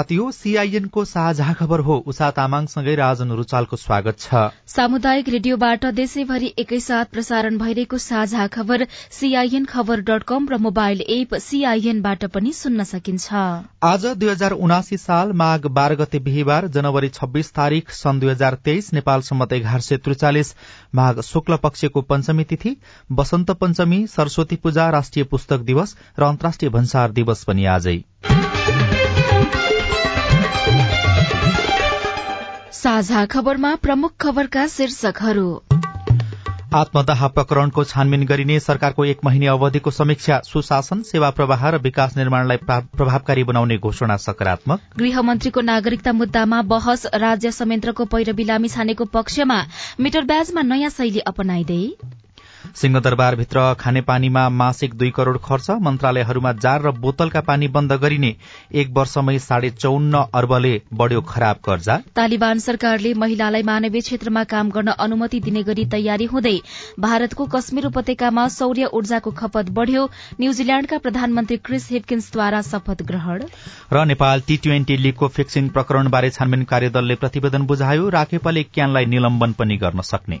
शुभ प्रभात यो सीआईएनको साझा खबर हो। उषा तामाङसँगै राजन रुचालको स्वागत छ। सामुदायिक रेडियोबाट देशैभरि एकैसाथ प्रसारण भइरहेको साझा खबर सीआईएन खबर डट कम र मोबाइल एप सीआईएनबाट पनि सुन्न सकिन्छ। आज दुई हजार उनासी साल माघ बाह्र गते बिहिबार जनवरी छब्बीस तारीक सन् दुई हजार तेइस नेपाल सम्मत एघार सय त्रिचालिस। माघ शुक्ल पक्षको पञ्चमी तिथि वसन्त पञ्चमी सरस्वती पूजा राष्ट्रिय पुस्तक दिवस र अन्तर्राष्ट्रिय भन्सार दिवस पनि आजै। साझा खबरमा प्रमुख खबरका शीर्षकहरू। आत्मदाह प्रकरणको छानबिन गरिने सरकारको एक महिने अवधिको समीक्षा सुशासन सेवा प्रवाह र विकास निर्माणलाई प्रभावकारी बनाउने घोषणा सकारात्मक। गृहमन्त्रीको नागरिकता मुद्दामा बहस राज्य संयन्त्रको पैरवी लामी छानेको पक्षमा मिटर ब्याजमा नयाँ शैली अपनाइदै। सिंहदरबारभित्र खानेपानीमा मासिक दुई करोड़ खर्च मन्त्रालयहरूमा जार र बोतलका पानी बन्द गरिने एक वर्षमै साढे चौन्न अर्बले बढ़्यो खराब कर्जा। तालिबान सरकारले महिलालाई मानवीय क्षेत्रमा काम गर्न अनुमति दिने गरी तयारी हुँदै भारतको कश्मीर उपत्यकामा सौर्य ऊर्जाको खपत बढ़्यो। न्यूजील्याण्डका प्रधानमन्त्री क्रिस हिपकिन्सद्वारा शपथ ग्रहण। र नेपाल टी ट्वेन्टी लीगको फिक्सिङ प्रकरणबारे छानबिन कार्यदलले प्रतिवेदन बुझायो राखेपाले क्यानलाई निलम्बन पनि गर्न सक्ने।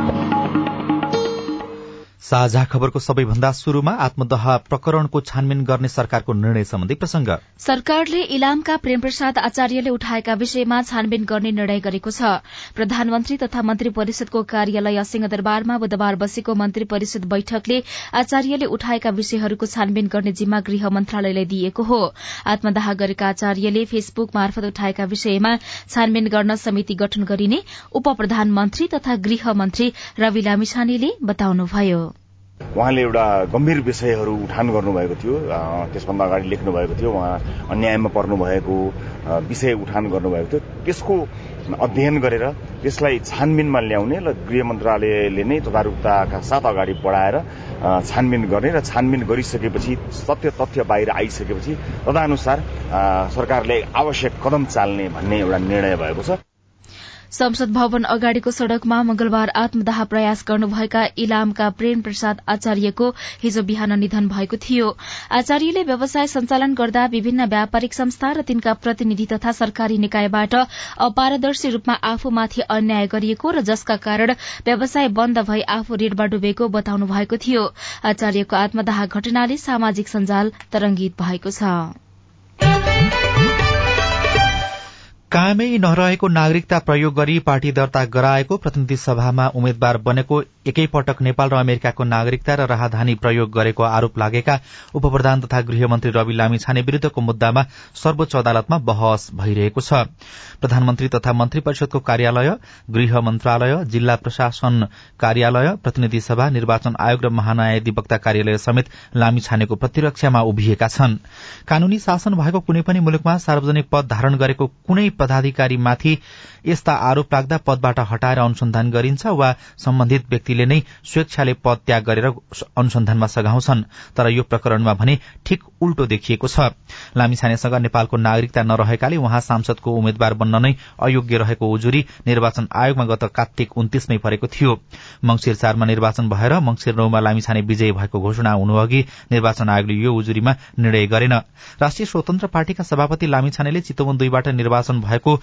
साझा खबरको सबैभन्दा शुरूमा आत्मदह प्रकरणको छानबिन गर्ने सरकारको निर्णय सम्बन्धी प्रसंग। सरकारले इलामका प्रेमप्रसाद आचार्यले उठाएका विषयमा छानबिन गर्ने निर्णय गरेको छ। प्रधानमन्त्री तथा मन्त्री परिषदको कार्यालय सिंहदरबारमा बुधबार बसेको मन्त्री परिषद बैठकले आचार्यले उठाएका विषयहरूको छानबिन गर्ने जिम्मा गृह मन्त्रालयलाई दिएको हो। आत्मदाह गरेका आचार्यले फेसबुक मार्फत उठाएका विषयमा छानबिन गर्न समिति गठन गरिने उप प्रधानमन्त्री तथा गृह मन्त्री रवि लामिछानेले बताउनुभयो। उहाँले एउटा गम्भीर विषयहरू उठान गर्नुभएको थियो त्यसभन्दा अगाडि लेख्नु भएको थियो उहाँ अन्यायमा पर्नु भएको विषय उठान गर्नुभएको थियो। त्यसको अध्ययन गरेर त्यसलाई छानबिनमा ल्याउने र गृह मन्त्रालयले नै तदारुकताका साथ अगाडि बढाएर छानबिन गर्ने र छानबिन गरिसकेपछि सत्य तथ्य बाहिर आइसकेपछि तदनुसार सरकारले आवश्यक कदम चाल्ने भन्ने एउटा निर्णय भएको छ। संसद भवन अगाडिको सड़कमा मंगलबार आत्मदाह प्रयास गर्नुभएका इलामका प्रेम प्रसाद आचार्यको हिजो बिहान निधन भएको थियो। आचार्यले व्यवसाय सञ्चालन गर्दा विभिन्न व्यापारिक संस्था र तिनका प्रतिनिधि तथा सरकारी निकायबाट अपारदर्शी रूपमा आफूमाथि अन्याय गरिएको र जसका कारण व्यवसाय बन्द भई आफू ऋणमा डुबेको बताउनु भएको थियो। आचार्यको आत्मदाह घटनाले सामाजिक सञ्जाल तरंगित भएको छ। कायमै नरहेको नागरिकता प्रयोग गरी पार्टी दर्ता गराएको प्रतिनिधि सभामा उम्मेद्वार बनेको एकैपटक नेपाल र अमेरिकाको नागरिकता र राहदानी प्रयोग गरेको आरोप लागेका उप प्रधान तथा गृहमन्त्री रवि लामिछाने विरूद्धको मुद्दामा सर्वोच्च अदालतमा बहस भइरहेको छ। प्रधानमन्त्री तथा मन्त्री परिषदको कार्यालय गृह मन्त्रालय जिल्ला प्रशासन कार्यालय प्रतिनिधि सभा निर्वाचन आयोग र महान्यायाधिवक्ता कार्यालय समेत लामिछानेको प्रतिरक्षामा उभिएका छन्। कानूनी शासन भएको कुनै पनि मुलुकमा सार्वजनिक पद धारण गरेको कुनै पदाधिकारीमाथि यस्ता आरोप लाग्दा पदबाट हटाएर अनुसन्धान गरिन्छ वा सम्बन्धित व्यक्तिले नै स्वेच्छाले पद त्याग गरेर अनुसन्धानमा सघाउँछन् तर यो प्रकरणमा भने ठिक उल्टो देखिएको छ। लामिछानेसँग नेपालको नागरिकता नरहेकाले उहाँ सांसदको उम्मेद्वार बन्न नै अयोग्य रहेको उजुरी निर्वाचन आयोगमा गत कार्तिक उन्तिसमै परेको थियो। मंगिर चारमा निर्वाचन भएर मंगिर नौमा लामिछाने विजयी भएको घोषणा हुनुअघि निर्वाचन आयोगले यो उजुरीमा निर्णय गरेन। राष्ट्रिय स्वतन्त्र पार्टीका सभापति लामिछानेले चितवन दुईबाट निर्वाचन भएको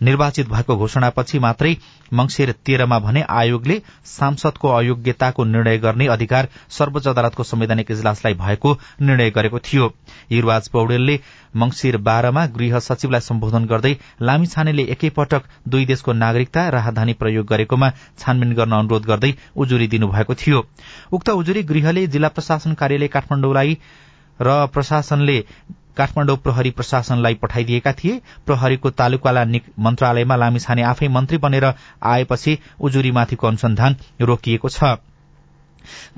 निर्वाचित भएको घोषणापछि मात्रै मंगिर तेह्रमा भने आयोगले सांसदको अयोग्यताको निर्णय गर्ने अधिकार सर्वोच्च अदालतको संवैधानिक इजलासलाई भएको निर्णय गरेको थियो। युवराज पौडेलले मंगिर बाह्रमा गृह सचिवलाई सम्बोधन गर्दै लामिछानेले एकैपटक दुई देशको नागरिकता राहदानी प्रयोग गरेकोमा छानबिन गर्न अनुरोध गर्दै उजुरी दिनुभएको थियो। उक्त उजुरी गृहले जिल्ला प्रशासन कार्यालय काठमाडौँलाई र प्रशासनले काठमाडौँ प्रहरी प्रशासनलाई पठाइदिएका थिए। प्रहरीको तालुकाला मन्त्रालयमा लामिछाने आफै मन्त्री बनेर आएपछि उजुरीमाथिको अनुसन्धान रोकिएको छ।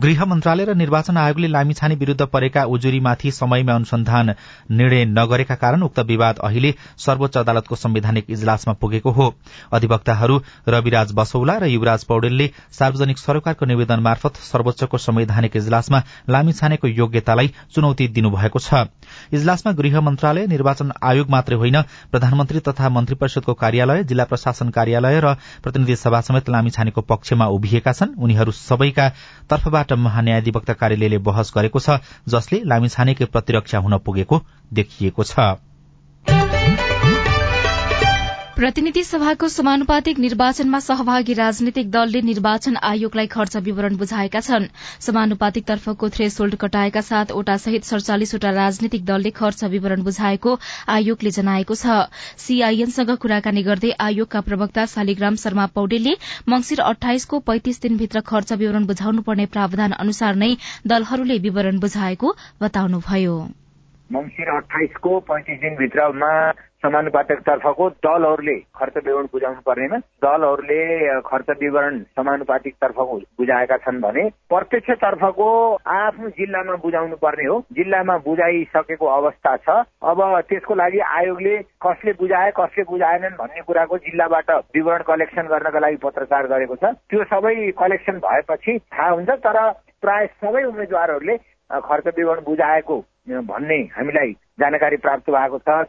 गृह मन्त्रालय र निर्वाचन आयोगले लामीछाने विरूद्ध परेका उजुरीमाथि समयमा अनुसन्धान निर्णय नगरेका कारण उक्त विवाद अहिले सर्वोच्च अदालतको संवैधानिक इजलासमा पुगेको हो। अधिवक्ताहरू रविराज बसौला र युवराज पौडेलले सार्वजनिक सरोकारको निवेदन मार्फत सर्वोच्चको संवैधानिक इजलासमा लामीछानेको योग्यतालाई चुनौती दिनुभएको छ। इजलासमा गृह मन्त्रालय निर्वाचन आयोग मात्रै होइन प्रधानमन्त्री तथा मन्त्री परिषदको कार्यालय जिल्ला प्रशासन कार्यालय र प्रतिनिधि सभा समेत लामीछानेको पक्षमा उभिएका छन्। उनीहरू सबैका तर्फबाट महान्यायाधिवक्ता कार्यालयले बहस गरेको छ जसले लामीछानेकै प्रतिरक्षा हुन पुगेको देखिएको छ। प्रतिनिधि सभाको समानुपातिक निर्वाचनमा सहभागी राजनीतिक दलले निर्वाचन आयोगलाई खर्च विवरण बुझाएका छन्। समानुपातिक तर्फको थ्रेसोल्ड कटाएका सातवटा सहित सड़चालिसवटा राजनीतिक दलले खर्च विवरण बुझाएको आयोगले जनाएको छ। सीआईएनसँग कुराकानी गर्दै आयोगका प्रवक्ता शालिग्राम शर्मा पौडेलले मंगिर अठाइसको पैंतिस दिनभित्र खर्च विवरण बुझाउनुपर्ने प्रावधान अनुसार नै दलहरूले विवरण बुझाएको बताउनुभयो। मंगिर अठाइसको पैंतिस दिनभित्रमा समानुपातिक तर्फको दलहरूले खर्च विवरण बुझाउनु पर्नेमा दलहरूले खर्च विवरण समानुपातिक तर्फको बुझाएका छन् भने प्रत्यक्ष तर्फको आफ्नो जिल्लामा बुझाउनु पर्ने हो। जिल्लामा बुझाइसकेको अवस्था छ। अब त्यसको लागि आयोगले कसले बुझाए कसले बुझाएनन् भन्ने कुराको जिल्लाबाट विवरण कलेक्सन गर्नका लागि पत्रचार गरेको छ। त्यो सबै कलेक्सन भएपछि थाहा हुन्छ तर प्राय सबै उम्मेद्वारहरूले खर्च विवरण बुझाएको भन्ने हामीलाई जानकारी प्राप्त भएको छ।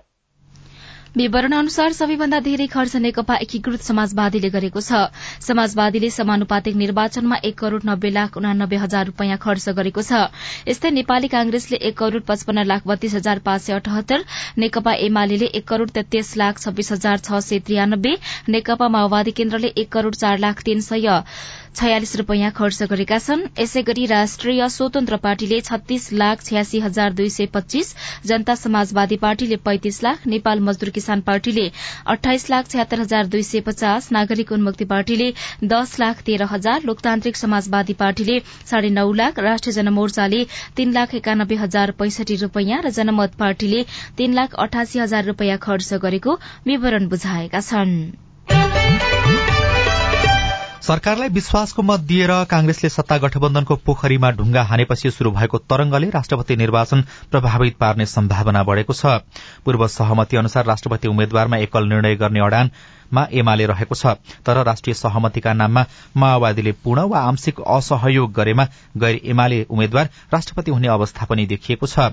विवरण अनुसार सबैभन्दा धेरै खर्च नेकपा एकीकृत समाजवादीले गरेको छ। समाजवादीले समानुपातिक निर्वाचनमा एक करोड़ नब्बे लाख उनानब्बे हजार रूपियाँ खर्च गरेको छ। यस्तै नेपाली कांग्रेसले एक करोड़ पचपन्न लाख बत्तीस हजार पाँच सय अठहत्तर नेकपा एमाले एक करोड़ तेत्तीस लाख छब्बीस हजार छ सय त्रियानब्बे नेकपा माओवादी केन्द्रले एक करोड़ चार लाख तीन सय छयालिस रूपियाँ खर्च गरेका छन्। यसै गरी राष्ट्रिय स्वतन्त्र पार्टीले छत्तीस लाख छयासी हजार दुई सय पच्चीस जनता समाजवादी पार्टीले पैंतिस लाख नेपाल मजदूर किसान पार्टीले अठाइस लाख छयत्तर हजार दुई सय पचास नागरिक उन्मुक्ति पार्टीले दस लाख तेह्र हजार लोकतान्त्रिक समाजवादी पार्टीले साढे नौ लाख राष्ट्रिय जनमोर्चाले तीन लाख एकानब्बे हजार पैंसठी रूपियाँ र जनमत पार्टीले तीन लाख अठासी हजार रूपियाँ खर्च गरेको विवरण बुझाएका छनृ। सरकारलाई विश्वासको मत दिएर कांग्रेसले सत्ता गठबन्धनको पोखरीमा ढुङ्गा हानेपछि शुरू भएको तरंगले राष्ट्रपति निर्वाचन प्रभावित पार्ने सम्भावना बढ़ेको छ। पूर्व सहमति अनुसार राष्ट्रपति उम्मेद्वारमा एकल निर्णय गर्ने अडानमा एमाले रहेको छ तर राष्ट्रिय सहमतिका नाममा माओवादीले पूर्ण वा आंशिक असहयोग गरेमा गैर एमाले उम्मेद्वार राष्ट्रपति हुने अवस्था पनि देखिएको छ।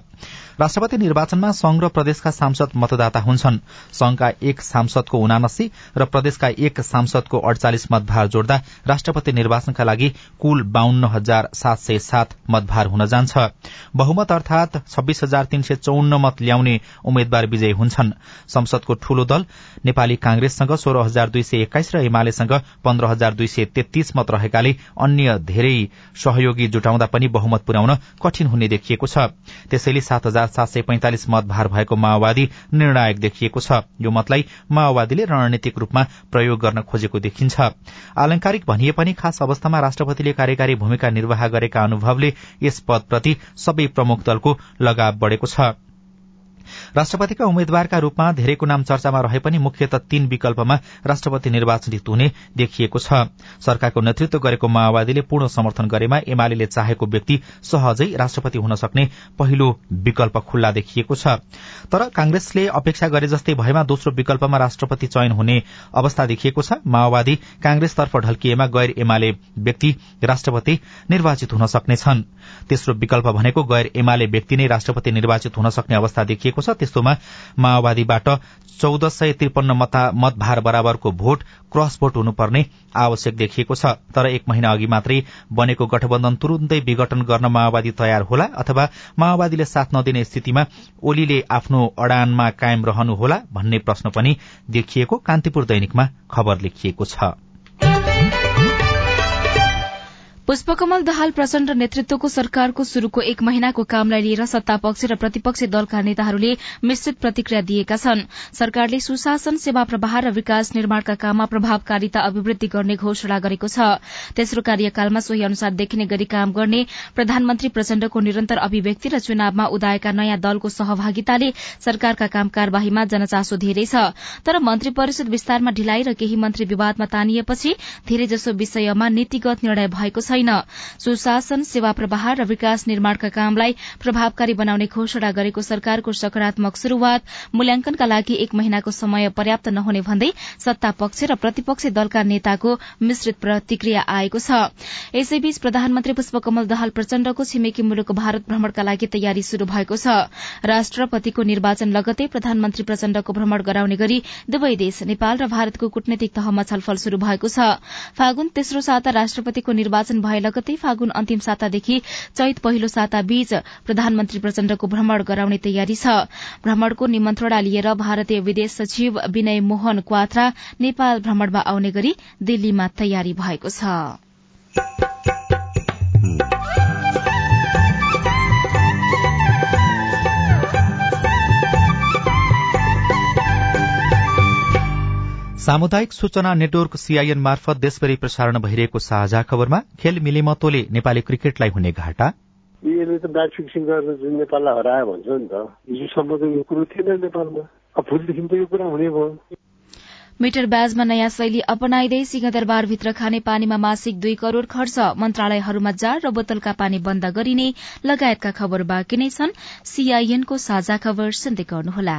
राष्ट्रपति निर्वाचनमा संघ र प्रदेशका सांसद मतदाता हुन्छन्। संघका एक सांसदको उनासी र प्रदेशका एक सांसदको अडचालिस मतभार जोड्दा राष्ट्रपति निर्वाचनका लागि कुल बाहन्न हजार सात सय सात मतभार हुन जान्छ। बहुमत अर्थात छब्बीस हजार तीन सय चौन्न मत ल्याउने उम्मेद्वार विजयी हुन्छन्। संसदको ठूलो दल नेपाली कांग्रेससँग सोह्र हजार दुई सय एक्काइस र एमालेसँग पन्ध्र हजार दुई सय तेत्तीस मत रहेकाले अन्य धेरै सहयोगी जुटाउँदा पनि बहुमत पुर्याउन कठिन हुने देखिएको छ। त्यसैले सात हजार सात सय पैंतालिस मतभार भएको माओवादी निर्णायक देखिएको छ। यो मतलाई माओवादीले रणनीतिक रूपमा प्रयोग गर्न खोजेको देखिन्छ। आलंकारिक भनिए पनि खास अवस्थामा राष्ट्रपतिले कार्यकारी भूमिका निर्वाह गरेका अनुभवले यस पदप्रति सबै प्रमुख दलको लगाव बढ़ेको छ। राष्ट्रपतिका उम्मेद्वारका रूपमा धेरैको नाम चर्चामा रहे पनि मुख्यत तीन विकल्पमा राष्ट्रपति निर्वाचित हुने देखिएको छ। सरकारको नेतृत्व गरेको माओवादीले पूर्ण समर्थन गरेमा एमाले चाहेको व्यक्ति सहजै राष्ट्रपति हुन सक्ने पहिलो विकल्प खुल्ला देखिएको छ। तर कांग्रेसले अपेक्षा गरे जस्तै भएमा दोस्रो विकल्पमा राष्ट्रपति चयन हुने अवस्था देखिएको छ। माओवादी कांग्रेसतर्फ ढल्किएमा गैर एमाले व्यक्ति राष्ट्रपति निर्वाचित हुन सक्नेछन् तेस्रो विकल्प भनेको गैर एमाले व्यक्ति नै राष्ट्रपति निर्वाचित हुन सक्ने अवस्था देखिएको छ। त्यस्तोमा माओवादीबाट चौध सय त्रिपन्न मतभार बराबरको भोट क्रस भोट हुनुपर्ने आवश्यक देखिएको छ। तर एक महिना अघि मात्रै बनेको गठबन्धन तुरून्तै विघटन गर्न माओवादी तयार होला अथवा माओवादीले साथ नदिने स्थितिमा ओलीले आफ्नो अडानमा कायम रहनुहोला भन्ने प्रश्न पनि देखिएको कान्तिपुर दैनिकमा खबर लेखिएको छ। पुष्पकमल दाहाल प्रचण्ड नेतृत्वको सरकारको शुरूको एक महिनाको कामलाई लिएर सत्तापक्ष र प्रतिपक्षी दलका नेताहरूले मिश्रित प्रतिक्रिया दिएका छन्। सरकारले सुशासन सेवा प्रवाह र विकास निर्माणका काममा प्रभावकारिता अभिवृद्धि गर्ने घोषणा गरेको छ। तेस्रो कार्यकालमा सोही अनुसार देखिने गरी काम गर्ने प्रधानमन्त्री प्रचण्डको निरन्तर अभिव्यक्ति र चुनावमा उदाएका नयाँ दलको सहभागिताले सरकारका काम कार्यवाहीमा जनचासो धेरै छ। तर मन्त्री परिषद विस्तारमा ढिलाइ र केही मन्त्री विवादमा तानिएपछि धेरैजसो विषयमा नीतिगत निर्णय भएको छैन। छैन। सुशासन सेवा प्रवाह र विकास निर्माणका कामलाई प्रभावकारी बनाउने घोषणा गरेको सरकारको सकारात्मक शुरूआत मूल्याङ्कनका लागि एक महिनाको समय पर्याप्त नहुने भन्दै सत्ता पक्ष र प्रतिपक्षी दलका नेताको मिश्रित प्रतिक्रिया आएको छ। यसैबीच प्रधानमन्त्री पुष्पकमल दहाल प्रचण्डको छिमेकी मुलुक भारत भ्रमणका लागि तयारी शुरू भएको छ। राष्ट्रपतिको निर्वाचन लगतै प्रधानमन्त्री प्रचण्डको भ्रमण गराउने गरी दुवै देश नेपाल र भारतको कूटनीतिक तहमा छलफल शुरू भएको छ। फागुन तेस्रो साता राष्ट्रपतिको निर्वाचन भए लगतै फागुन अन्तिम सातादेखि चैत पहिलो साता बीच प्रधानमन्त्री प्रचण्डको भ्रमण गराउने तयारी छ। भ्रमणको निमन्त्रणा लिएर भारतीय विदेश सचिव विनय मोहन क्वात्रा नेपाल भ्रमणमा आउने गरी दिल्लीमा तयारी भएको छ। सामुदायिक सूचना नेटवर्क सीआईएन मार्फत देशभरि प्रसारण भइरहेको साझा खबरमा खेल मिलिमतोले नेपाली क्रिकेटलाई हुने घाटा। यसले त ब्याट फिक्सिङ गरेर जुन नेपाललाई हरायो भन्छ नि त। हिजोसम्म त यो कुरो थिएन नेपालमा। अब भोलिदेखि त यो कुरा हुने भयो। मिटर ब्याजमा नयाँ शैली अपनाइँदै सिंहदरबारभित्र खाने पानीमा मासिक दुई करोड़ खर्च मन्त्रालयहरूमा जार र बोतलका पानी बन्द गरिने लगायतका खबर बाँकी नै छन्। सीआईएनको साझा खबर सुन्दै गर्नुहोला।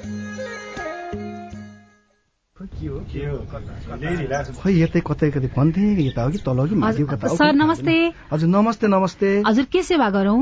खै यतै कतै कतै भन्थे यता हो कि तल हो कि माथि कता सर नमस्ते। हजुर नमस्ते नमस्ते। हजुर के सेवा गरौं?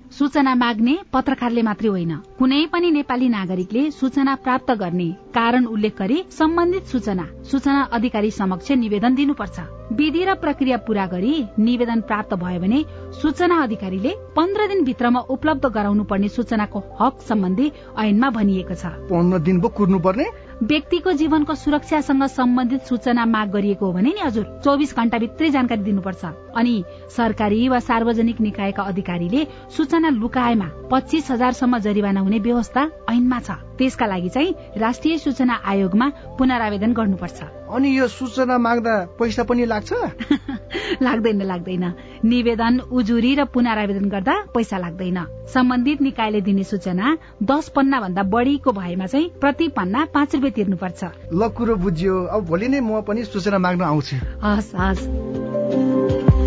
सूचना माग्ने पत्रकारले मात्रै होइन। कुनै पनि नेपाली नागरिकले सूचना प्राप्त गर्ने कारण उल्लेख गरी सम्बन्धित सूचना सूचना अधिकारी समक्ष निवेदन दिनुपर्छ। विधि र प्रक्रिया पूरा गरी निवेदन प्राप्त भयो भने सूचना अधिकारीले पन्ध्र दिनभित्रमा उपलब्ध गराउनु पर्ने सूचनाको हक सम्बन्धी ऐनमा भनिएको छ। पन्ध्र दिन पो कुर्नु पर्ने व्यक्तिको जीवनको सुरक्षासँग सम्बन्धित सूचना माग गरिएको हो भने नि हजुर चौबिस घण्टाभित्रै जानकारी दिनुपर्छ। अनि सरकारी वा सार्वजनिक निकायका अधिकारीले सूचना लुकाएमा पच्चिस हजारसम्म जरिवाना हुने व्यवस्था ऐनमा छ। त्यसका लागि चाहिँ राष्ट्रिय सूचना आयोगमा पुनरावेदन गर्नुपर्छ। अनि यो सूचना माग्दा पैसा पनि लाग्छ? लाग्दैन लाग्दैन। निवेदन उजुरी र पुनरावेदन गर्दा पैसा लाग्दैन। सम्बन्धित निकायले दिने सूचना दस पन्ना भन्दा बढीको भएमा चाहिँ प्रति पन्ना पाँच रुपियाँ तिर्नुपर्छ। ल कुरो बुझ्यो। अब भोलि नै म पनि सूचना माग्न आउँछु। हस् हस्।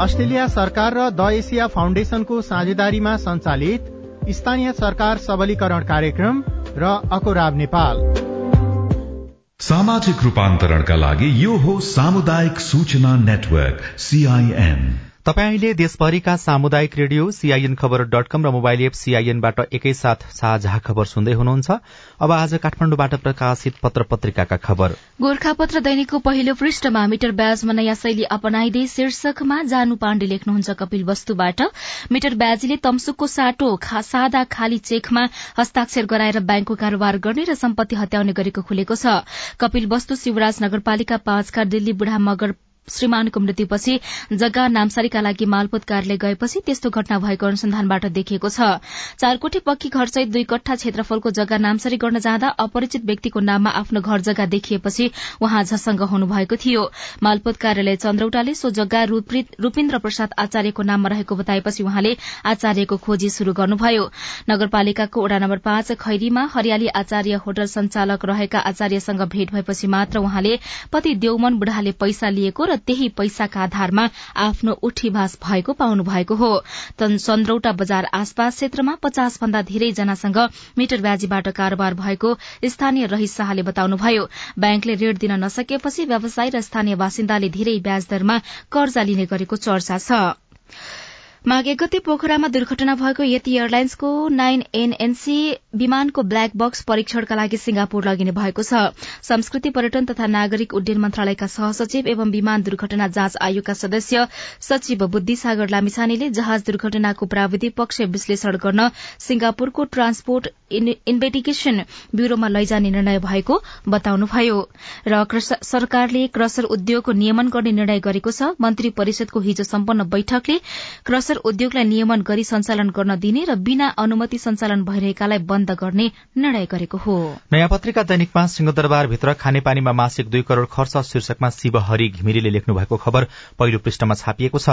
अस्ट्रेलिया सरकार र द एसिया फाउन्डेशनको साझेदारीमा सञ्चालित स्थानीय सरकार सबलीकरण कार्यक्रम र अकोराब नेपाल। सामाजिक रूपान्तरणका लागि यो हो सामुदायिक सूचना नेटवर्क सीआईएन तपाईँले देशभरिका सामुदायिक radio CIN khabar dot com र मोबाइल एप सीआईएनबाट एकैसाथ साझा खबर सुन्दै हुनुहुन्छ। अब आज काठमाडौँबाट प्रकाशित पत्र पत्रिकाका खबर। गोर्खापत्र दैनिकको पहिलो पृष्ठमा मिटर ब्याजमा नयाँ शैली अपनाइदै शीर्षकमा जानु पाण्डे लेख्नुहुन्छ कपिल वस्तुबाट। मिटर ब्याजीले तमसुकको साटो सादा खाली चेकमा हस्ताक्षर गराएर ब्याङ्कको कारोबार गर्ने र सम्पत्ति हत्याउने गरेको खुलेको छ। कपिल वस्तु शिवराज नगरपालिका पाँचका दिल्ली बुढा मगर श्रीमानको मृत्युपछि जग्गा नामसारीका लागि मालपोत कार्यालय गएपछि त्यस्तो घटना भएको अनुसन्धानबाट देखिएको छ। चारकोठे पक्की घरसहित दुई कट्ठा क्षेत्रफलको जग्गा नामसारी गर्न जाँदा अपरिचित व्यक्तिको नाममा आफ्नो घर जग्गा देखिएपछि उहाँ झसंग हुनुभएको थियो। मालपोत कार्यालय चन्द्रौटाले सो जग्गा रूपिन्द्र प्रसाद आचार्यको नाममा रहेको बताएपछि उहाँले आचार्यको खोजी शुरू गर्नुभयो। नगरपालिकाको वडा नम्बर पाँच खैरीमा हरियाली आचार्य होटल संचालक रहेका आचार्यसँग भेट भएपछि मात्र उहाँले पति देउमन बुढाले पैसा लिएको र त्यही पैसाका आधारमा आफ्नो उठीभास भएको पाउनु भएको हो चन्द्रौटा बजार आसपास क्षेत्रमा पचास भन्दा धेरै जनासँग मिटर ब्याजीबाट कारोबार भएको स्थानीय रहित शाहले बताउनुभयो। ब्याङ्कले ऋण दिन नसकेपछि व्यवसायी र स्थानीय बासिन्दाले धेरै ब्याज दरमा कर्जा लिने गरेको चर्चा छ। माघे गते पोखरामा दुर्घटना भएको यति एयरलाइन्सको नाइन एनएनसी विमानको ब्ल्याक बक्स परीक्षणका लागि सिंगापुर लगिने भएको छ। संस्कृति पर्यटन तथा नागरिक उड्डयन मन्त्रालयका सहसचिव एवं विमान दुर्घटना जाँच आयोगका सदस्य सचिव बुद्धिसागर लामिछानेले जहाज दुर्घटनाको प्राविधिक पक्ष विश्लेषण गर्न सिंगापुरको ट्रान्सपोर्ट इन्भेटिगेशन ब्यूरोमा लैजाने निर्णय भएको बताउनुभयो। र सरकारले क्रसर उद्योगको नियमन गर्ने निर्णय गरेको छ। मन्त्री परिषदको हिजो सम्पन्न बैठकले क्रसर उद्योगलाई नियमन गरी सञ्चालन गर्न दिने र बिना अनुमति सञ्चालन भइरहेकालाई बन्द गर्ने निर्णय गरेको हो। नयाँ पत्रिका दैनिकमा सिंहदरबारभित्र खानेपानीमा मासिक दुई करोड़ खर्च शीर्षकमा शिवहरि घिमिरेले लेख्नु भएको खबर पहिलो पृष्ठमा छापिएको छ।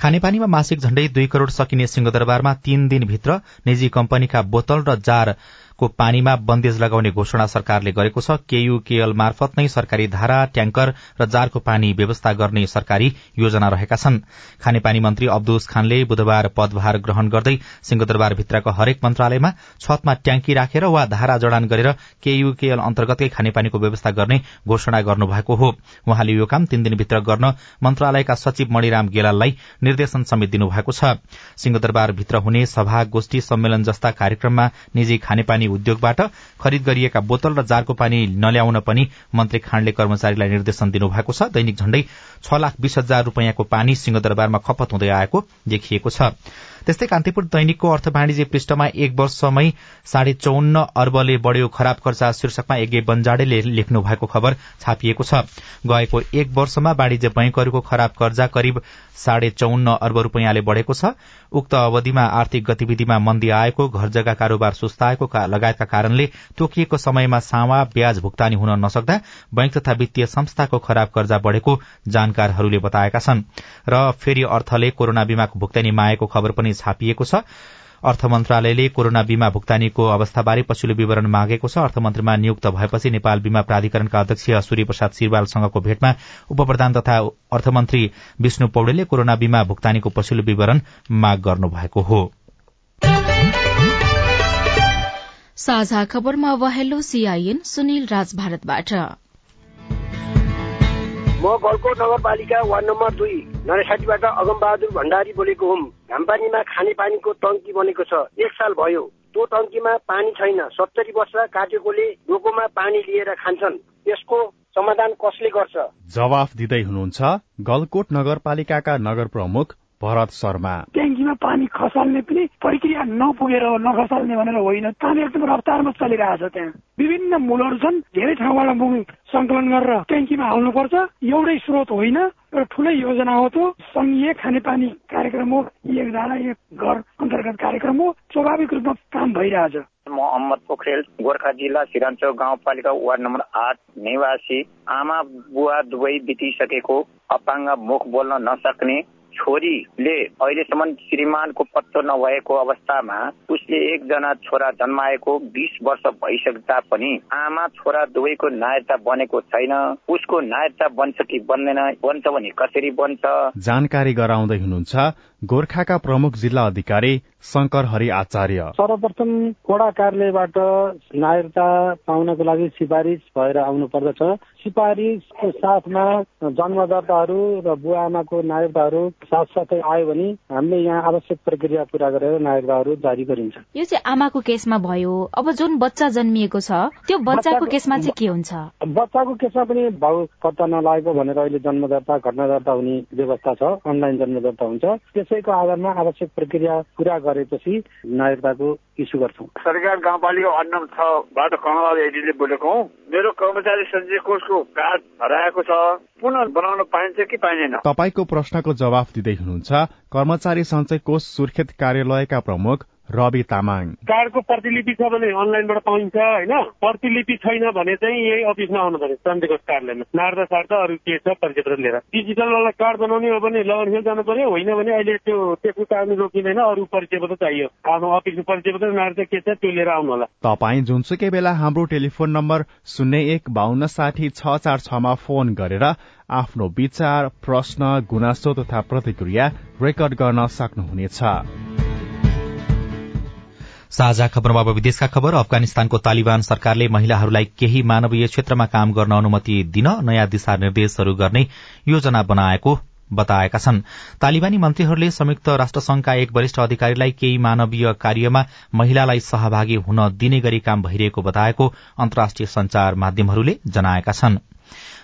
खानेपानीमा मासिक झण्डै दुई करोड़ सकिने सिंहदरबारमा तीन दिनभित्र निजी कम्पनीका बोतल र जार को पानीमा बन्देज लगाउने घोषणा सरकारले गरेको छ। केयूकेएल मार्फत नै सरकारी धारा ट्याङ्कर र जारको पानी व्यवस्था गर्ने सरकारी योजना रहेका छन्। खानेपानी मन्त्री अब्दुस खानले बुधबार पदभार ग्रहण गर्दै सिंहदरबारभित्रको हरेक मन्त्रालयमा छतमा ट्याङ्की राखेर वा धारा जडान गरेर केयूकेएल अन्तर्गतकै खानेपानीको व्यवस्था गर्ने घोषणा गर्नुभएको हो। उहाँले यो काम तीन दिनभित्र गर्न मन्त्रालयका सचिव मणिराम गेलाललाई निर्देशन समेत दिनुभएको छ। सिंहदरबारभित्र हुने सभा गोष्ठी सम्मेलन जस्ता कार्यक्रममा निजी खानेपानी पानी उद्योगबाट खरिद गरिएका बोतल र जारको पानी नल्याउन पनि मन्त्री खाँडले कर्मचारीलाई निर्देशन दिनुभएको छ। दैनिक झण्डै छ लाख बीस हजार रूपियाँको पानी सिंहदरबारमा खपत हुँदै आएको देखिएको छ। त्यस्तै कान्तिपुर दैनिकको अर्थ वाणिज्य पृष्ठमा एक वर्षमै साढे चौन्न अर्बले बढ़्यो खराब खर्चा शीर्षकमा यज्ञ बन्जाडेले लेख्नु भएको खबर छापिएको छ। गएको एक वर्षमा वाणिज्य बैंकहरूको खराब कर्जा करिब साढे चौन्न अर्ब रूपियाँले बढ़ेको छ। उक्त अवधिमा आर्थिक गतिविधिमा मन्दी आएको घर जग्गा कारोबार सुस्ताएको लगायतका कारणले तोकिएको समयमा सावा ब्याज भुक्तानी हुन नसक्दा बैंक तथा वित्तीय संस्थाको खराब कर्जा बढ़ेको जानकारहरूले बताएका छन्। र फेरि अर्थले कोरोना बीमाको भुक्तानी माएको खबर पनि छापिएको छ। अर्थ मन्त्रालयले कोरोना बीमा भुक्तानीको अवस्थाबारे पछिल्लो विवरण मागेको छ। अर्थमन्त्रीमा नियुक्त भएपछि नेपाल बीमा प्राधिकरणका अध्यक्ष सूर्य प्रसाद सिरवालसँगको भेटमा उपप्रधान तथा अर्थमन्त्री विष्णु पौडेलले कोरोना बीमा भुक्तानीको पछिल्लो विवरण माग गर्नुभएको हो। साझा खबरमा अब सीआईएन सुनिल राज भारतबाट। म गलकोट नगरपालिका वार्ड नम्बर दुई नरेसाटीबाट अगमबहादुर भण्डारी बोलेको हुँ घामपानीमा खाने पानीको टङ्की बनेको छ। एक साल भयो। त्यो टङ्कीमा पानी छैन। सत्तरी वर्ष काटेकोले डोकोमा पानी लिएर खान्छन्। यसको समाधान कसले गर्छ? जवाफ दिँदै हुनुहुन्छ गलकोट नगरपालिकाका नगर प्रमुख भरत शर्मा। ट्याङ्कीमा पानी खसाल्ने पनि प्रक्रिया नपुगेर नखसाल्ने भनेर होइन। काम एकदम रफ्तारमा चलिरहेको छ त्यहाँ। विभिन्न मूलहरू छन् धेरै ठाउँबाट मुङ सङ्कलन गरेर ट्याङ्कीमा हाल्नुपर्छ। एउटै स्रोत होइन एउटा ठुलै योजना हो त्यो। सङ्घीय खानेपानी कार्यक्रम हो एक धारा एक घर अन्तर्गत कार्यक्रम हो। स्वाभाविक रूपमा काम भइरहेछ। म अहमद पोखरेल गोर्खा जिल्ला सिराञ्चोक गाउँपालिका वार्ड नम्बर आठ निवासी आमा बुवा दुवै बितिसकेको अपाङ्ग मुख बोल्न नसक्ने छोरीले अहिलेसम्म श्रीमानको पत्तो नभएको अवस्थामा उसले एकजना छोरा जन्माएको बिस वर्ष भइसक्दा पनि आमा छोरा दुवैको नायरता बनेको छैन। उसको नायरता बन्छ कि बन्दैन बन्छ भने कसरी बन्छ? जानकारी गराउँदै हुनुहुन्छ गोर्खाका प्रमुख जिल्ला अधिकारी शंकर हरि आचार्य। सर्वप्रथम वडा कार्यालयबाट नागरिकता पाउनको लागि सिफारिस भएर आउनु पर्दछ सिफारिसको साथमा जन्म दर्ताहरू र बुवा आमाको नागरिकताहरू साथसाथै आयो भने हामीले यहाँ आवश्यक प्रक्रिया पूरा गरेर नागरिकताहरू जारी गरिन्छ। यो चाहिँ आमाको केसमा भयो। अब जुन बच्चा जन्मिएको छ त्यो बच्चाको केसमा चाहिँ के हुन्छ? बच्चाको केसमा पनि भाउ पत्ता नलागेको भनेर अहिले जन्म दर्ता घटना दर्ता हुने व्यवस्था छ अनलाइन जन्म दर्ता हुन्छ त्यसैको आधारमा आवश्यक प्रक्रिया पूरा गरेपछि नागरिकताको इस्यु गर्छौँ। सरकार गाउँपालिका अन्नम छबाट कमला एडीले बोलेको हौ। मेरो कर्मचारी सञ्चय कोषको कार्ड हराएको छ। पुनः बनाउन पाइन्छ कि पाइँदैन? तपाईँको प्रश्नको जवाफ दिँदै हुनुहुन्छ कर्मचारी सञ्चय कोष सुर्खेत कार्यालयका प्रमुख रवि तामाङ। कार्डको प्रतिलिपि छ भने अनलाइनबाट पाइन्छ होइन? प्रतिलिपि छैन भने चाहिँ यही अफिसमा आउनु पर्यो। सन्देको कार्यालयमा। नार्दा सार्दा अरू के छ परिचय पत्र लिएर। डिजिटल वाला कार्ड बनाउने हो भने लगन हिल जानु पर्यो। होइन भने अहिले त्यो त्यसको कारण रोकिँदैन। अरू परिचय पत्र चाहियो। आफ्नो अफिसको परिचय पत्र नार्दा के छ त्यो लिएर आउनु होला। तपाईँ जुनसुकै बेला हाम्रो टेलिफोन नम्बर शून्य एक बान्न साठी छ चार छमा फोन गरेर आफ्नो विचार प्रश्न गुनासो तथा प्रतिक्रिया रेकर्ड गर्न सक्नुहुनेछ। साझा खबरमा अब विदेशका खबर। अफगानिस्तानको तालिबान सरकारले महिलाहरूलाई केही मानवीय क्षेत्रमा काम गर्न अनुमति दिन नयाँ दिशा निर्देशहरू गर्ने योजना बनाएको बताएका छन्। तालिबानी मन्त्रीहरूले संयुक्त राष्ट्रसंघका एक वरिष्ठ अधिकारीलाई केही मानवीय कार्यमा महिलालाई सहभागी हुन दिने गरी काम भइरहेको बताएको अन्तर्राष्ट्रिय संचार माध्यमहरूले जनाएका छन्।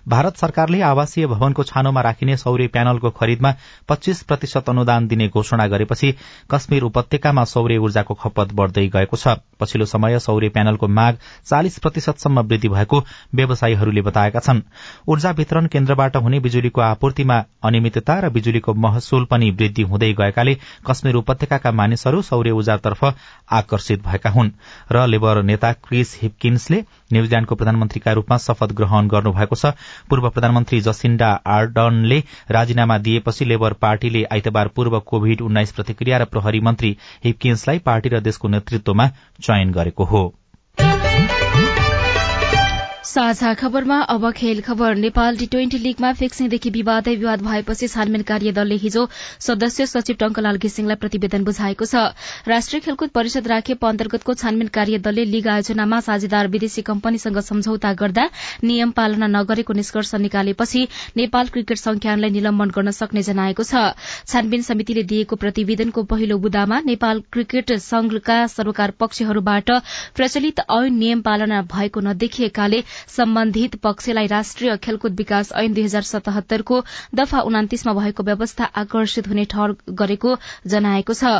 भारत सरकारले आवासीय भवनको छानोमा राखिने सौर्य प्यानलको खरिदमा पच्चीस प्रतिशत अनुदान दिने घोषणा गरेपछि कश्मीर उपत्यकामा सौर्य ऊर्जाको खपत बढ़दै गएको छ। पछिल्लो समय सौर्य प्यानलको माग चालिस प्रतिशतसम्म वृद्धि भएको व्यवसायीहरूले बताएका छन्। ऊर्जा वितरण केन्द्रबाट हुने बिजुलीको आपूर्तिमा अनियमितता र बिजुलीको महसुल पनि वृद्धि हुँदै गएकाले कश्मीर उपत्यकाका मानिसहरू सौर्य ऊर्जातर्फ आकर्षित भएका हुन् र लेबर नेता क्रिस हिपकिन्सले न्यूजील्याण्डको प्रधानमन्त्रीका रूपमा शपथ ग्रहण गर्नुभएको छ। पूर्व प्रधानमन्त्री जसिन्डा आर्डनले राजीनामा दिएपछि लेबर पार्टीले आइतबार पूर्व कोविड उन्नाइस प्रतिक्रिया र प्रहरी मन्त्री हिपकिन्सलाई पार्टी र देशको नेतृत्वमा चयन गरेको हो। साझा खबरमा अब खेल खबर। नेपाल टी ट्वेन्टी लीगमा फिक्सिङदेखि विवादै विवाद भएपछि छानबिन कार्यदलले हिजो सदस्य सचिव टंकलाल घिसिङलाई प्रतिवेदन बुझाएको छ। राष्ट्रिय खेलकुद परिषद राखेप अन्तर्गतको छानबिन कार्यदलले लीग आयोजनामा साझेदार विदेशी कम्पनीसँग सम्झौता गर्दा नियम पालना नगरेको निष्कर्ष निकालेपछि नेपाल क्रिकेट संख्यानलाई निलम्बन गर्न सक्ने जनाएको छ। छानबिन समितिले दिएको प्रतिवेदनको पहिलो बुदामा नेपाल क्रिकेट संघका सरोकार पक्षहरूबाट प्रचलित ऐन नियम पालना भएको नदेखिएकाले सम्बन्धित पक्षलाई राष्ट्रिय खेलकुद विकास ऐन दुई हजार सतहत्तरको दफा उनातिसमा भएको व्यवस्था आकर्षित हुने ठहर गरेको जनाएको छ।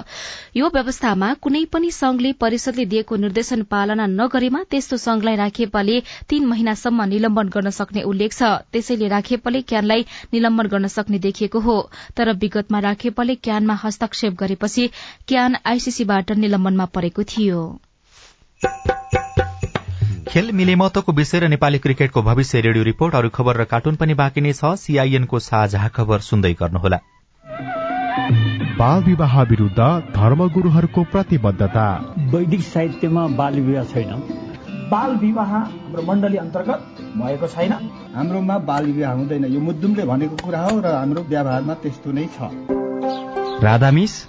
यो व्यवस्थामा कुनै पनि संघले परिषदले दिएको निर्देशन पालना नगरेमा त्यस्तो संघलाई राखेपाले तीन महिनासम्म निलम्बन गर्न सक्ने उल्लेख छ। त्यसैले राखेपले क्यानलाई निलम्बन गर्न सक्ने देखिएको हो। तर विगतमा राखेपले क्यानमा हस्तक्षेप गरेपछि क्यान आईसीसीबाट निलम्बनमा परेको थियो। खेल मिलेमतोको विषय र नेपाली क्रिकेटको भविष्य रेडियो रिपोर्ट अरू खबर र कार्टुन पनि बाँकी नै छ। सीआईएनको साझा खबर सुन्दै गर्नुहोला। बाल विवाह विरूद्ध धर्मगुरूहरूको प्रतिबद्धता। वैदिक साहित्यमा बाल विवाह छैन। बाल विवाह हाम्रो मण्डली अन्तर्गत भएको छैन। हाम्रोमा बाल विवाह हुँदैन। यो मुद्दुमले भनेको कुरा हो र हाम्रो व्यवहारमा त्यस्तो नै छ। राधामिस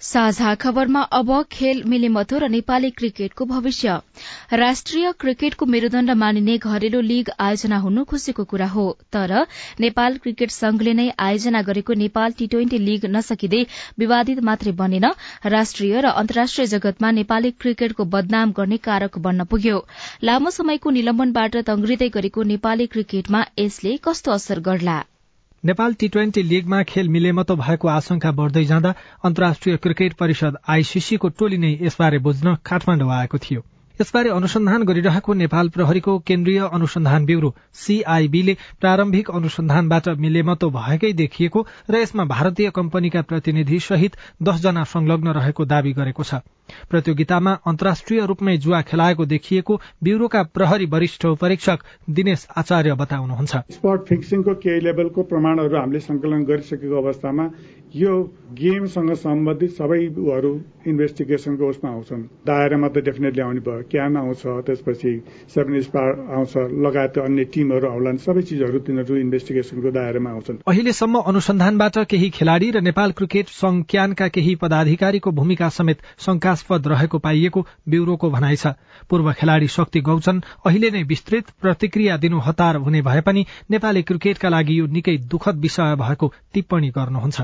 साझा खबरमा अब खेल मिलेमतो र नेपाली क्रिकेटको भविष्य। राष्ट्रिय क्रिकेटको मेरूदण्ड मानिने घरेलु लीग आयोजना हुनु खुशीको कुरा हो। तर नेपाल क्रिकेट संघले नै आयोजना गरेको नेपाल टी ट्वेन्टी लीग नसकिँदै विवादित मात्रै बनेन। राष्ट्रिय र अन्तर्राष्ट्रिय जगतमा नेपाली क्रिकेटको बदनाम गर्ने कारक बन्न पुग्यो। लामो समयको निलम्बनबाट तंग्रिँदै गरेको नेपाली क्रिकेटमा यसले कस्तो असर गर्ला? नेपाल टी ट्वेन्टी लीगमा खेल मिलेमतो भएको आशंका बढ़दै जाँदा अन्तर्राष्ट्रिय क्रिकेट परिषद आईसीसीको टोली नै यसबारे बुझ्न काठमाडौँ आएको थियो। यसबारे अनुसन्धान गरिरहेको नेपाल प्रहरीको केन्द्रीय अनुसन्धान ब्यूरो सीआईबीले प्रारम्भिक अनुसन्धानबाट मिलेमतो भएकै देखिएको र यसमा भारतीय कम्पनीका प्रतिनिधि सहित दसजना संलग्न रहेको दावी गरेको छ। प्रतियोगितामा अन्तर्राष्ट्रिय रूपमै जुवा खेलाएको देखिएको ब्यूरोका प्रहरी वरिष्ठ परीक्षक दिनेश आचार्य बताउनुहुन्छ। स्पट फिक्सिङको केही लेभलको प्रमाणहरू हामीले संकलन गरिसकेको अवस्थामा यो गेमसँग सम्बन्धित सबैहरू इन्भेस्टिगेसनको उसमा आउँछन्। दायरामा त डेफिनेटली आउने भयो। क्यान आउँछ त्यसपछि सेभेन स्टार आउँछ लगायत अन्य टिमहरू आउलान् सबै चिजहरू तिनीहरू इन्भेस्टिगेसनको दायरामा आउँछन्। अहिलेसम्म अनुसन्धानबाट केही खेलाड़ी र नेपाल क्रिकेट संघ क्यानका केही पदाधिकारीको भूमिका समेत शंकास्पद रहेको पाइएको ब्यूरोको भनाइ छ। पूर्व खेलाड़ी शक्ति गौचन अहिले नै विस्तृत प्रतिक्रिया दिनु हतार हुने भए पनि नेपाली क्रिकेटका लागि यो निकै दुखद विषय भएको टिप्पणी गर्नुहुन्छ।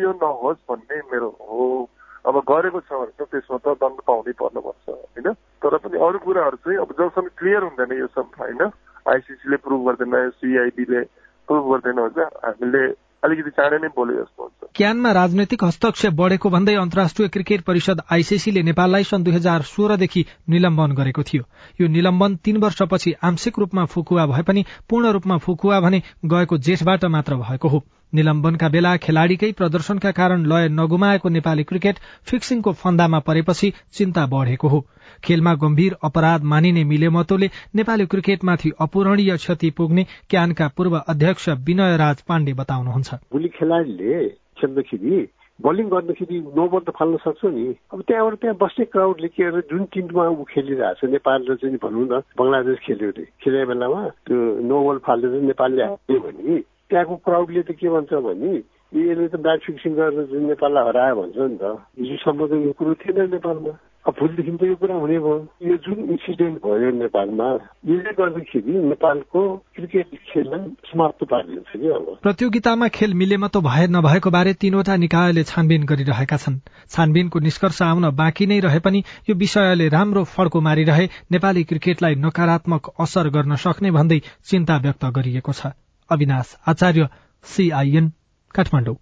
यो नहोस् भन्ने मेरो हो। अब गरेको छ भने त त्यसमा त दण्ड पाउनै पर्नुपर्छ होइन? तर पनि अरू कुराहरू चाहिँ अब जबसम्म क्लियर हुँदैन यो सब होइन? आइसिसीले प्रुभ गर्दैन सिआइडीले प्रुभ गर्दैन भने हामीले अलिकति चाँडै नै बोले जस्तो हुन्छ। क्यानमा राजनैतिक हस्तक्षेप बढ़ेको भन्दै अन्तर्राष्ट्रिय क्रिकेट परिषद आईसीसीले नेपाललाई सन् दुई हजार सोह्रदेखि निलम्बन गरेको थियो। यो निलम्बन तीन वर्षपछि आंशिक रूपमा फुकुवा भए पनि पूर्ण रूपमा फुकुवा भने गएको जेठबाट मात्र भएको हो। निलम्बनका बेला खेलाड़ीकै प्रदर्शनका कारण लय नगुमाएको नेपाली क्रिकेट फिक्सिङको फन्दामा परेपछि चिन्ता बढ़ेको हो। खेलमा गम्भीर अपराध मानिने मिलेमतोले नेपाली क्रिकेटमाथि अपूरणीय क्षति पुग्ने क्यानका पूर्व अध्यक्ष विनय राज पाण्डे बताउनुहुन्छ। भोलि खेलाडीले खेल्दाखेरि बलिङ गर्दाखेरि नो बल त फाल्न सक्छ नि। अब त्यहाँबाट त्यहाँ बस्ने क्राउडले के अरे जुन टिममा ऊ खेलिरहेको छ नेपाल र चाहिँ भनौँ न बङ्गलादेश खेल्यो अरे। खेलेको बेलामा त्यो नो बल फालेर नेपालले हाल्यो भने त्यहाँको क्राउडले त के भन्छ भने यसले त ब्याट फिक्सिङ गरेर नेपाललाई हरायो भन्छ नि त। हिजोसम्म त यो कुरो थिएन नेपालमा। अब भोलिदेखि त यो कुरा हुने भयो। यो जुन इन्सिडेन्ट भयो नेपालमा यसले गर्दाखेरि नेपालको क्रिकेट खेललाई समाप्त पारिदिन्छ कि अब। प्रतियोगितामा खेल मिलेमा त भए नभएको बारे तीनवटा निकायले छानबिन गरिरहेका छन्। छानबिनको निष्कर्ष आउन बाँकी नै रहे पनि यो विषयले राम्रो फड्को मारिरहे नेपाली क्रिकेटलाई नकारात्मक असर गर्न सक्ने भन्दै चिन्ता व्यक्त गरिएको छ। अविनाश आचार्य सीआईएन काठमाडौँ।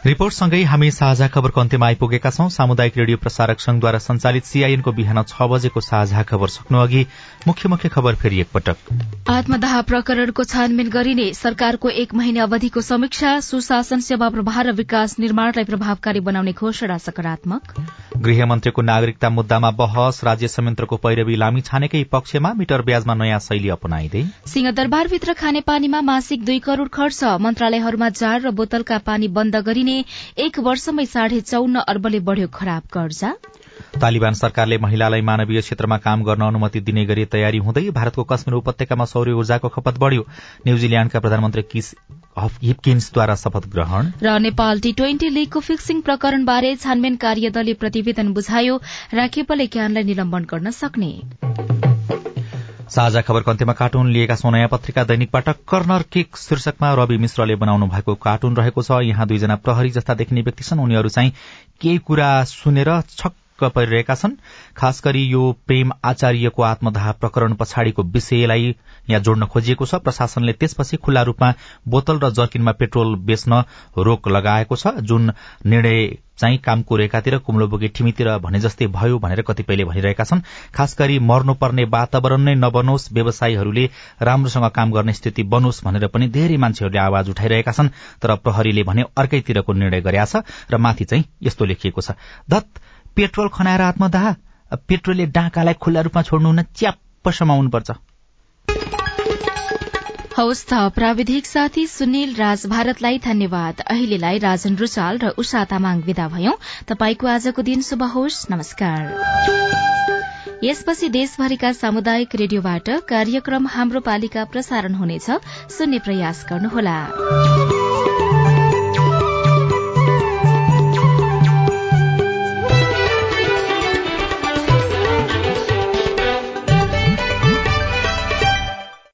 रिपोर्टसँगै हामी साझा खबरको अन्त्यमा आइपुगेका छौं। सामुदायिक रेडियो प्रसारक संघद्वारा संचालित सीआईएनको बिहान छ बजेको साझा खबर सक्नु अघि मुख्य मुख्य खबर फेरि एकपटक। आत्मदाह प्रकरणको छानबिन गरिने सरकारको एक महिने अवधिको समीक्षा सुशासन सेवा प्रभाव र विकास निर्माणलाई प्रभावकारी बनाउने घोषणा सकारात्मक। गृहमन्त्रीको नागरिकता मुद्दामा बहस राज्य संयन्त्रको पैरवी लामी छानेकै पक्षमा मिटर ब्याजमा नयाँ शैली अपनाइँदै। सिंहदरबारभित्र खानेपानीमा मासिक दुई करोड़ खर्च मन्त्रालयहरूमा जार र बोतलका पानी बन्द गरिने एक वर्षमै साढे चौन्न अर्बले बढ़्यो खराब कर्जा। तालिबान सरकारले महिलालाई मानवीय क्षेत्रमा काम गर्न अनुमति दिने गरी तयारी हुँदै भारतको कश्मीर उपत्यकामा सौर्य ऊर्जाको खपत बढ़्यो। न्यूजील्याण्डका प्रधानमन्त्री किस हिपकिन्सद्वारा शपथ ग्रहण। र नेपाल टी ट्वेन्टी लीगको फिक्सिङ प्रकरणबारे छानबिन कार्यदलले प्रतिवेदन बुझायो। राखेपले क्यानलाई निलम्बन गर्न सक्ने। साझा खबरको अन्त्यमा कार्टुन लिएका छौं। नयाँ पत्रिका दैनिकबाट कर्नर किक शीर्षकमा रवि मिश्रले बनाउनु भएको कार्टुन रहेको छ। यहाँ दुईजना प्रहरी जस्ता देखिने व्यक्ति छन्। उनीहरू चाहिँ केही कुरा सुनेर छक्क परिरहेका छन्। खास गरी यो प्रेम आचार्यको आत्मदाह प्रकरण पछाडिको विषयलाई यहाँ जोड्न खोजिएको छ। प्रशासनले त्यसपछि खुल्ला रूपमा बोतल र जर्किनमा पेट्रोल बेच्न रोक लगाएको छ। जुन निर्णय चाहिँ कामको रेखातिर कुम्लो बोकी ठिमीतिर भने जस्तै भयो भनेर कतिपयले भनिरहेका छन्। खास गरी मर्नुपर्ने वातावरण नै नबनोस् व्यवसायीहरूले राम्रोसँग काम गर्ने स्थिति बनोस् भनेर पनि धेरै मान्छेहरूले आवाज उठाइरहेका छन्। तर प्रहरीले भने अर्कैतिरको निर्णय गरेका छ र माथि चाहिँ यस्तो लेखिएको छ। पेट्रोल खनाएर आत्मदाह पेट्रोलले डाँकालाई खुल्ला रूपमा छोड्नु हुन च्याप्प समाउनुपर्छ। हौस् त प्राविधिक साथी सुनिल राज भारतलाई धन्यवाद। अहिलेलाई राजन रुचाल र उषा तामाङ विदा भयौं। तपाईँको आजको दिन शुभ होस्। नमस्कार। यसपछि देशभरिका सामुदायिक रेडियोबाट कार्यक्रम हाम्रो पालिका प्रसारण हुनेछ। सुन्ने प्रयास गर्नुहोला।